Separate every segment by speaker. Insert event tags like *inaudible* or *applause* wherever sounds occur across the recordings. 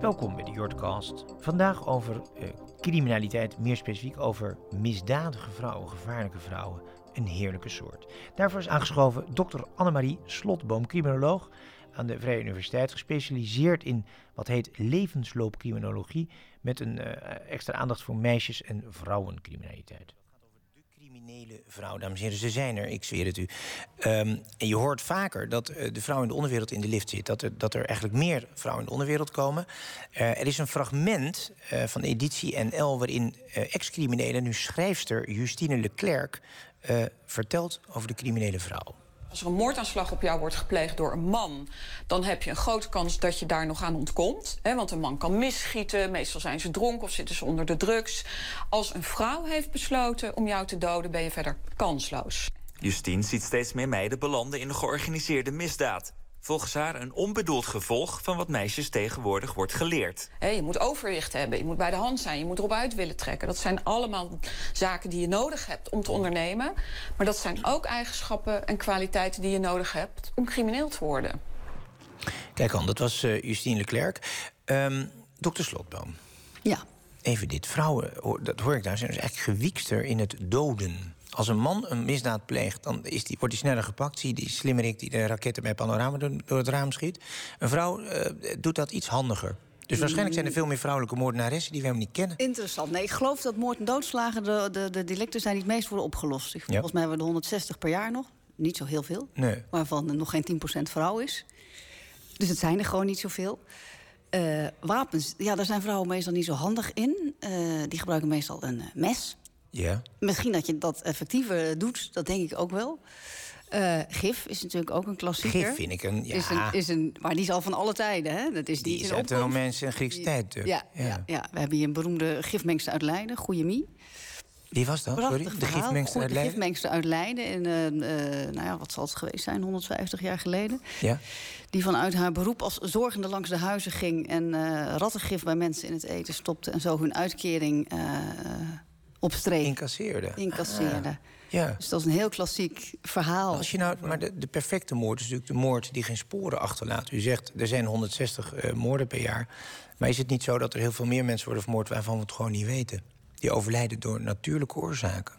Speaker 1: Welkom bij de Jordcast. Vandaag over eh, criminaliteit, meer specifiek over misdadige vrouwen, gevaarlijke vrouwen. Een heerlijke soort. Daarvoor is aangeschoven dokter Annemarie Slotboom, criminoloog aan de Vrije Universiteit, gespecialiseerd in wat heet levensloopcriminologie, met een eh, extra aandacht voor meisjes- en vrouwencriminaliteit criminele vrouw, dames en heren. Ze zijn er, ik zweer het u. Ehm, en je hoort vaker dat eh, de vrouw in de onderwereld in de lift zit. Dat er, dat er eigenlijk meer vrouwen in de onderwereld komen. Uh, er is een fragment uh, van editie NL waarin ex-criminelen, nu schrijfster Justine Leclerc, vertelt over de criminele vrouw.
Speaker 2: Als er een moordaanslag op jou wordt gepleegd door een man, dan heb je een grote kans dat je daar nog aan ontkomt. Hè, want een man kan misschieten, meestal zijn ze dronken of zitten ze onder de drugs. Als een vrouw heeft besloten om jou te doden, ben je verder kansloos.
Speaker 3: Justine ziet steeds meer meiden belanden in de georganiseerde misdaad. Volgens haar een onbedoeld gevolg van wat meisjes tegenwoordig wordt geleerd.
Speaker 2: je moet overwicht hebben, je moet bij de hand zijn, je moet erop uit willen trekken. Dat zijn allemaal zaken die je nodig hebt om te ondernemen. Maar dat zijn ook eigenschappen en kwaliteiten die je nodig hebt om crimineel te worden.
Speaker 1: Kijk aan, dat was uh, Justine Leclerc. Um, dokter Slotboom.
Speaker 4: Ja.
Speaker 1: Even dit. Vrouwen, dat hoor ik daar, zijn dus eigenlijk gewiekster in het doden. Als een man een misdaad pleegt, dan is die, wordt hij sneller gepakt. Zie die slimmerik die de raketten bij panorama door, het raam schiet. Een vrouw uh, doet dat iets handiger. Dus waarschijnlijk zijn er veel meer vrouwelijke moordenaressen die we helemaal niet kennen.
Speaker 4: Interessant. Nee, ik geloof dat moord en doodslagen de, de, de delicten zijn die het meest worden opgelost. Volgens mij hebben we de 160 per jaar nog. Niet zo heel veel.
Speaker 1: Nee.
Speaker 4: Waarvan nog geen 10% vrouw is. Dus het zijn er gewoon niet zoveel. Uh, wapens, ja, daar zijn vrouwen meestal niet zo handig in. Uh, die gebruiken meestal een mes.
Speaker 1: Ja.
Speaker 4: Misschien dat je dat effectiever doet, dat denk ik ook wel. Uh, gif is natuurlijk ook een klassieker.
Speaker 1: Gif vind ik een, ja.
Speaker 4: Is een, is een, maar die is al van alle tijden, hè? Dat is
Speaker 1: die, die is uit de Romeinse en Griekse tijd.
Speaker 4: Ja, ja. Ja, ja. we hebben hier een beroemde gifmengster uit Leiden, Goeiemie.
Speaker 1: Wie was dat? Sorry? De gifmengster uit Leiden?
Speaker 4: De gifmengster uit Leiden. In, uh, uh, nou ja, wat zal het geweest zijn, 150 jaar geleden.
Speaker 1: Ja.
Speaker 4: Die vanuit haar beroep als zorgende langs de huizen ging... en uh, rattengif bij mensen in het eten stopte... en zo hun uitkering op streek.
Speaker 1: Incasseerde.
Speaker 4: Incasseerde.
Speaker 1: Ah, ja.
Speaker 4: Dus dat is een heel klassiek verhaal.
Speaker 1: Als je nou, maar de, de, perfecte moord is natuurlijk de moord die geen sporen achterlaat. U zegt er zijn 160 uh, moorden per jaar. Maar is het niet zo dat er heel veel meer mensen worden vermoord waarvan we het gewoon niet weten? Die overlijden door natuurlijke oorzaken.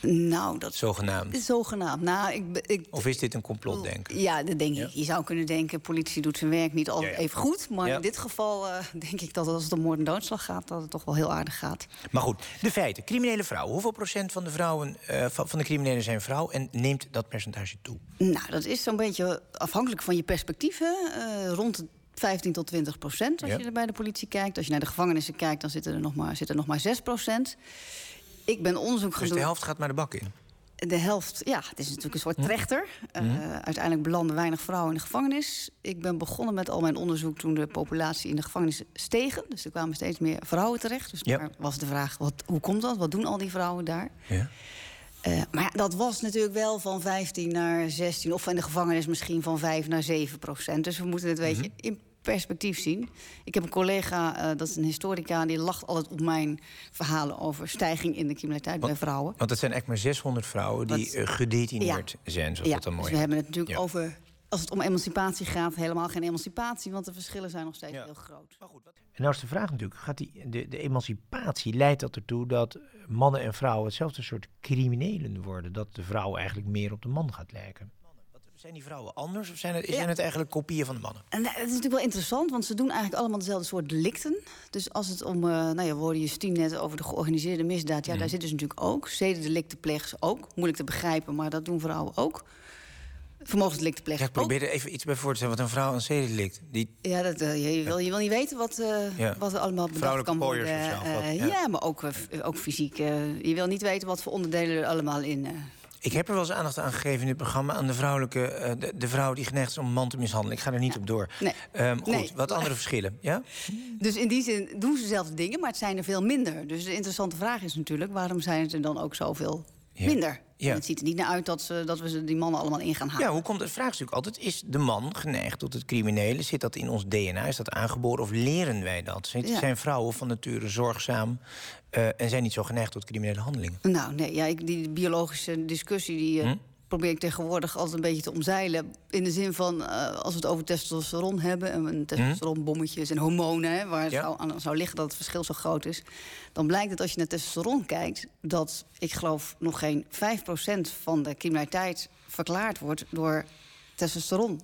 Speaker 4: Nou, dat...
Speaker 1: Zogenaamd.
Speaker 4: Zogenaamd. Nou, ik, ik,
Speaker 1: of is dit een complotdenken?
Speaker 4: Ja, dat denk ik. Je zou kunnen denken, politie doet zijn werk niet altijd even goed. Maar in dit geval uh, denk ik dat als het om moord en doodslag gaat... dat het toch wel heel aardig gaat.
Speaker 1: Maar goed, de feiten. Criminele vrouwen. Hoeveel procent van de, vrouwen, uh, van de criminelen zijn vrouw? En neemt dat percentage toe?
Speaker 4: Nou, dat is zo'n beetje afhankelijk van je perspectieven. Uh, rond 15 tot 20 procent als ja. je er bij de politie kijkt. Als je naar de gevangenissen kijkt, dan zitten er nog maar, zitten er nog maar 6 procent ik ben onderzoek gaan
Speaker 1: dus
Speaker 4: doen.
Speaker 1: de helft gaat maar de bak in?
Speaker 4: De helft, ja, het is natuurlijk een soort hm? trechter. Uh, uiteindelijk belanden weinig vrouwen in de gevangenis. Ik ben begonnen met al mijn onderzoek toen de populatie in de gevangenis stegen. Dus er kwamen steeds meer vrouwen terecht. Dus
Speaker 1: ja.
Speaker 4: daar was de vraag, wat, hoe komt dat? Wat doen al die vrouwen daar?
Speaker 1: Ja.
Speaker 4: Uh, maar ja, dat was natuurlijk wel van 15 naar 16... of in de gevangenis misschien van 5 naar 7 procent. Dus we moeten het, weet je, mhm. in perspectief zien. Ik heb een collega, uh, dat is een historica... die lacht altijd op mijn verhalen over stijging in de criminaliteit bij vrouwen.
Speaker 1: Want het zijn echt maar 600 vrouwen die uh, gedetineerd ja. zijn, zoals
Speaker 4: ja,
Speaker 1: dat dan mooi
Speaker 4: dus we hebben het natuurlijk ja. over... Als het om emancipatie gaat, helemaal geen emancipatie... want de verschillen zijn nog steeds heel groot.
Speaker 1: Maar goed, wat... En nou is de vraag natuurlijk, gaat die, de, de emancipatie leidt dat ertoe... dat mannen en vrouwen hetzelfde soort criminelen worden? Dat de vrouw eigenlijk meer op de man gaat lijken? Zijn die vrouwen anders of zijn het, zijn het eigenlijk kopieën van de mannen?
Speaker 4: En dat is natuurlijk wel interessant, want ze doen eigenlijk allemaal dezelfde soort delicten. Dus als het om, uh, nou ja, we hoorden Justine net over de georganiseerde misdaad. Ja, mm. daar zitten ze natuurlijk ook. Zedendelicten plegen ze ook. Moeilijk te begrijpen, maar dat doen vrouwen ook. Vermogensdelicten plegen
Speaker 1: ja, ik probeer er even iets bij voor te stellen wat een vrouw een zedendelict. Die...
Speaker 4: Ja, dat, uh, je, wil, je wil niet weten wat, uh, ja. wat er allemaal bedacht kan worden. Ja. ja. maar ook, ook fysiek. je wil niet weten wat voor onderdelen er allemaal in
Speaker 1: ik heb er wel eens aandacht aan gegeven in dit programma... aan de, vrouwelijke, uh, de, de, vrouw die geneigd is om een man te mishandelen. Ik ga er niet
Speaker 4: ja.
Speaker 1: op door.
Speaker 4: Nee.
Speaker 1: Um, goed,
Speaker 4: nee.
Speaker 1: wat andere verschillen, ja?
Speaker 4: Dus in die zin doen ze zelfde dingen, maar het zijn er veel minder. Dus de interessante vraag is natuurlijk... waarom zijn het er dan ook zoveel ja. minder?
Speaker 1: Ja.
Speaker 4: Het ziet er niet naar uit dat, ze, dat we die mannen allemaal in gaan halen.
Speaker 1: Ja, hoe komt het? Vraag is natuurlijk altijd: is de man geneigd tot het criminele? Zit dat in ons DNA? Is dat aangeboren of leren wij dat? Zijn,
Speaker 4: Ja.
Speaker 1: zijn vrouwen van nature zorgzaam uh, en zijn niet zo geneigd tot criminele handelingen?
Speaker 4: Nou, nee, ja, ik, die biologische discussie die, uh,
Speaker 1: Hm?
Speaker 4: Probeer ik tegenwoordig altijd een beetje te omzeilen. In de zin van, eh, als we het over testosteron hebben... en een testosteronbommetjes en hormonen... Hè, waar het zou, aan zou liggen dat het verschil zo groot is... dan blijkt dat als je naar testosteron kijkt... dat, ik geloof, nog geen 5% van de criminaliteit verklaard wordt... door testosteron.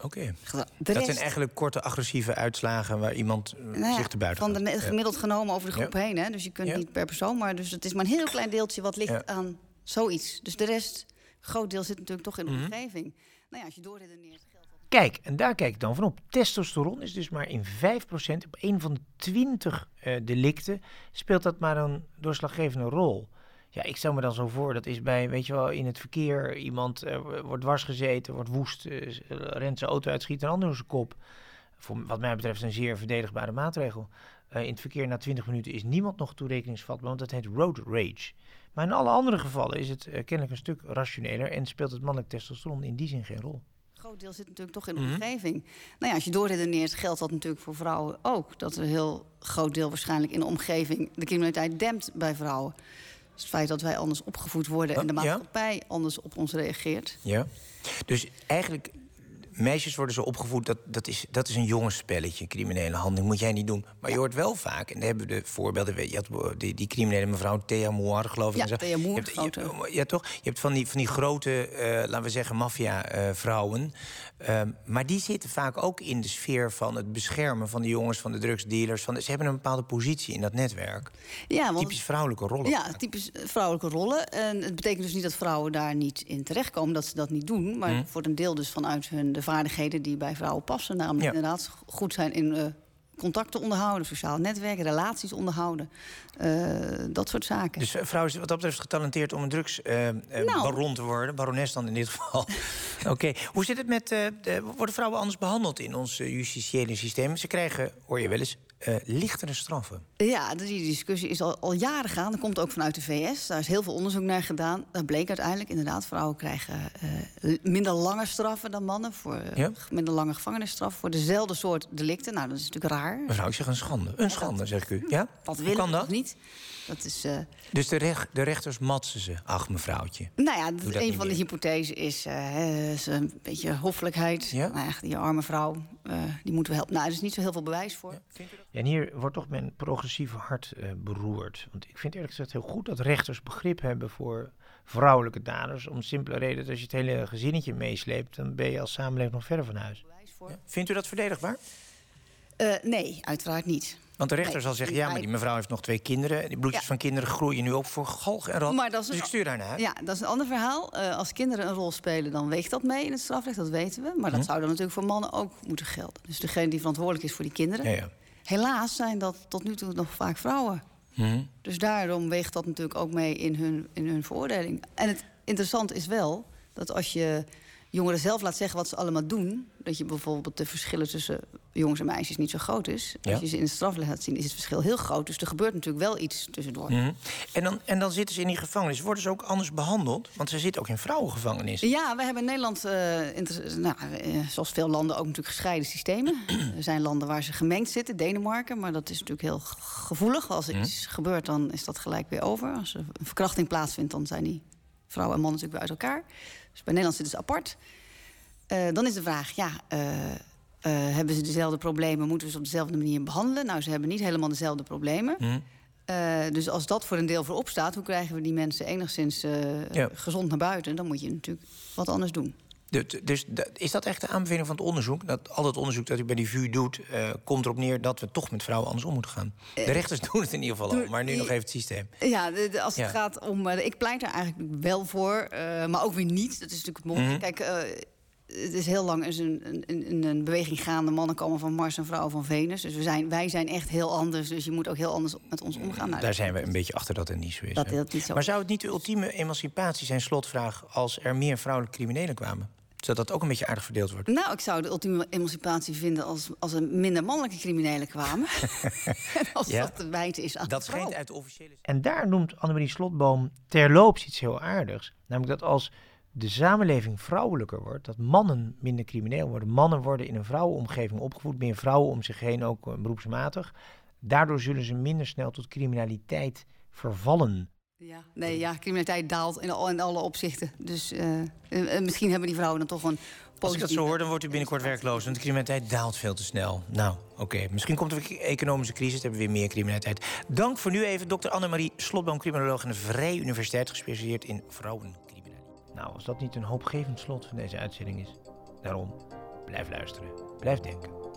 Speaker 1: Oké. Dat zijn eigenlijk korte agressieve uitslagen waar iemand eh, nou zich te buiten
Speaker 4: Van de gemiddeld genomen over de groep heen. Hè? Dus je kunt niet per persoon, maar dus het is maar een heel klein deeltje wat ligt aan zoiets. Dus de rest, groot deel zit natuurlijk toch in de mhm. omgeving. Nou ja, als je doorredeneert...
Speaker 1: Kijk, en daar kijk ik dan van op. Testosteron is dus maar in 5%, op een van de 20 uh, eh, delicten, speelt dat maar een doorslaggevende rol. Ja, ik stel me dan zo voor, dat is bij, weet je wel, in het verkeer, iemand uh, wordt dwars gezeten, wordt woest, uh, rent zijn auto uit, schiet een ander op zijn kop. Voor, wat mij betreft een zeer verdedigbare maatregel. In het verkeer na 20 minuten is niemand nog toerekeningsvatbaar, want dat heet road rage. Maar in alle andere gevallen is het uh, kennelijk een stuk rationeler en speelt het mannelijk testosteron in die zin geen rol.
Speaker 4: Een groot deel zit natuurlijk toch in de mhm. omgeving. Nou ja, als je doorredeneert, geldt dat natuurlijk voor vrouwen ook. Dat een heel groot deel waarschijnlijk in de omgeving de criminaliteit dempt bij vrouwen. Dus het feit dat wij anders opgevoed worden en de maatschappij anders op ons reageert.
Speaker 1: Ja. Dus eigenlijk meisjes worden zo opgevoed, dat, dat, is, dat is een jongensspelletje, criminele handeling. Moet jij niet doen. Maar je hoort wel vaak, en daar hebben we de voorbeelden... Weet, je had die, die criminele mevrouw Thea Moir, geloof ik.
Speaker 4: Ja, Thea Moir,
Speaker 1: Ja, toch? Je hebt van die, van die grote, uh, laten we zeggen, maffia-vrouwen. Uh, maar die zitten vaak ook in de sfeer van het beschermen van de jongens, van de drugsdealers. Van ze hebben een bepaalde positie in dat netwerk. Ja, want, typisch vrouwelijke rollen.
Speaker 4: Ja, typisch vrouwelijke rollen. En het betekent dus niet dat vrouwen daar niet in terechtkomen, dat ze dat niet doen. Maar hm. voor een deel dus vanuit hun de vaardigheden die bij vrouwen passen. Namelijk inderdaad goed zijn in uh, contacten onderhouden, sociale netwerken, relaties onderhouden. Uh, dat soort zaken.
Speaker 1: Dus uh, vrouw is wat dat betreft getalenteerd om een drugsbaron nou. te worden. Barones dan in dit geval. *laughs* Oké. Hoe zit het met... De, worden vrouwen anders behandeld in ons justitiële systeem? Ze krijgen, hoor je wel eens, uh, lichtere straffen.
Speaker 4: Ja, die discussie is al, al jaren gaande. Dat komt ook vanuit de VS. Daar is heel veel onderzoek naar gedaan. Dat bleek uiteindelijk inderdaad, vrouwen krijgen uh, minder lange straffen dan mannen. Voor ja? minder lange gevangenisstraf voor dezelfde soort delicten. Nou, dat is natuurlijk raar.
Speaker 1: Mevrouw, ik zeg een schande. Een schande, zeg ik u. Ja? *laughs*
Speaker 4: Wat willen kan dat? niet? Dat is.
Speaker 1: Dus de, recht, de, rechters matsen ze, ach mevrouwtje.
Speaker 4: Nou ja, een van de hypothesen is, is, een beetje hoffelijkheid. Ja? Nou, die arme vrouw, uh, die moeten we helpen. Nou, er is niet zo heel veel bewijs voor. Ja,
Speaker 1: en hier wordt toch mijn progressieve hart beroerd. Want ik vind eerlijk gezegd heel goed dat rechters begrip hebben voor vrouwelijke daders. Om simpele reden dat als je het hele gezinnetje meesleept, dan ben je als samenleving nog verder van huis. Vindt u dat verdedigbaar?
Speaker 4: nee, uiteraard niet.
Speaker 1: Want de rechter zal zeggen, ja, maar die mevrouw heeft nog twee kinderen. Die bloedjes van kinderen groeien nu ook voor galg en. Dus ik stuur haar naar
Speaker 4: Ja, dat is een ander verhaal. Uh, als kinderen een rol spelen, dan weegt dat mee in het strafrecht. Dat weten we. Maar dat hm. zou dan natuurlijk voor mannen ook moeten gelden. Dus degene die verantwoordelijk is voor die kinderen. Ja, ja. Helaas zijn dat tot nu toe nog vaak vrouwen. Hm. Dus daarom weegt dat natuurlijk ook mee in hun, in hun veroordeling. En het interessante is wel dat als je jongeren zelf laat zeggen wat ze allemaal doen... dat je bijvoorbeeld de verschillen tussen jongens en meisjes niet zo groot is. Als je ze in de straf laat zien, is het verschil heel groot. Dus er gebeurt natuurlijk wel iets tussendoor.
Speaker 1: Mm en, dan, en dan zitten ze in die gevangenis. Worden ze ook anders behandeld? Want ze zitten ook in vrouwengevangenis.
Speaker 4: Ja, we hebben in Nederland, uh, nou, uh, zoals veel landen, ook natuurlijk gescheiden systemen. *clears throat* er zijn landen waar ze gemengd zitten, Denemarken. Maar dat is natuurlijk heel gevoelig. Als er mhm. iets gebeurt, dan is dat gelijk weer over. Als er een verkrachting plaatsvindt, dan zijn die vrouwen en mannen natuurlijk weer uit elkaar. Dus bij Nederland zitten ze apart. Uh, dan is de vraag, ja, uh, uh, hebben ze dezelfde problemen? Moeten we ze op dezelfde manier behandelen? Nou, ze hebben niet helemaal dezelfde problemen. Mm. dus als dat voor een deel voorop staat... hoe krijgen we die mensen enigszins ja. gezond naar buiten? Dan moet je natuurlijk wat anders doen.
Speaker 1: Dus is dat echt de aanbeveling van het onderzoek? Dat al het onderzoek dat u bij die VU doet, uh, komt erop neer dat we toch met vrouwen anders om moeten gaan. De rechters doen het in ieder geval al, maar nu nog even het systeem.
Speaker 4: Ja, als het gaat om. ik pleit er eigenlijk wel voor, maar ook weer niet. Dat is natuurlijk het mooie. Mhm. Kijk het is heel lang is een, een, een, beweging gaande. Mannen komen van Mars en vrouwen van Venus. Dus we zijn, wij zijn echt heel anders. Dus je moet ook heel anders met ons omgaan.
Speaker 1: Nou, Daar zijn we een beetje achter dat het niet zo is. Dat, dat niet zo maar zou het niet de ultieme emancipatie zijn, slotvraag... als er meer vrouwelijke criminelen kwamen? Zodat dat ook een beetje aardig verdeeld wordt.
Speaker 4: Nou, ik zou de ultieme emancipatie vinden als, als er minder mannelijke criminelen kwamen. *laughs* *laughs* als dat te wijten is aan
Speaker 1: Dat schijnt uit de officiële... En daar noemt Annemarie Slotboom terloops iets heel aardigs. Namelijk dat als de samenleving vrouwelijker wordt, dat mannen minder crimineel worden. Mannen worden in een vrouwenomgeving opgevoed, meer vrouwen om zich heen, ook uh, beroepsmatig. Daardoor zullen ze minder snel tot criminaliteit vervallen.
Speaker 4: Ja, nee, ja, criminaliteit daalt in, al, in alle opzichten. Dus uh, uh, misschien hebben die vrouwen dan toch een
Speaker 1: Als ik dat zo hoor, dan wordt u binnenkort werkloos. Want de criminaliteit daalt veel te snel. Nou, oké. Okay. Misschien komt er een economische crisis, hebben we weer meer criminaliteit. Dank voor nu even, dokter Annemarie Slotboom, criminoloog aan de Vrije Universiteit, gespecialiseerd in vrouwencriminaliteit. Nou, als dat niet een hoopgevend slot van deze uitzending is, daarom blijf luisteren, blijf denken.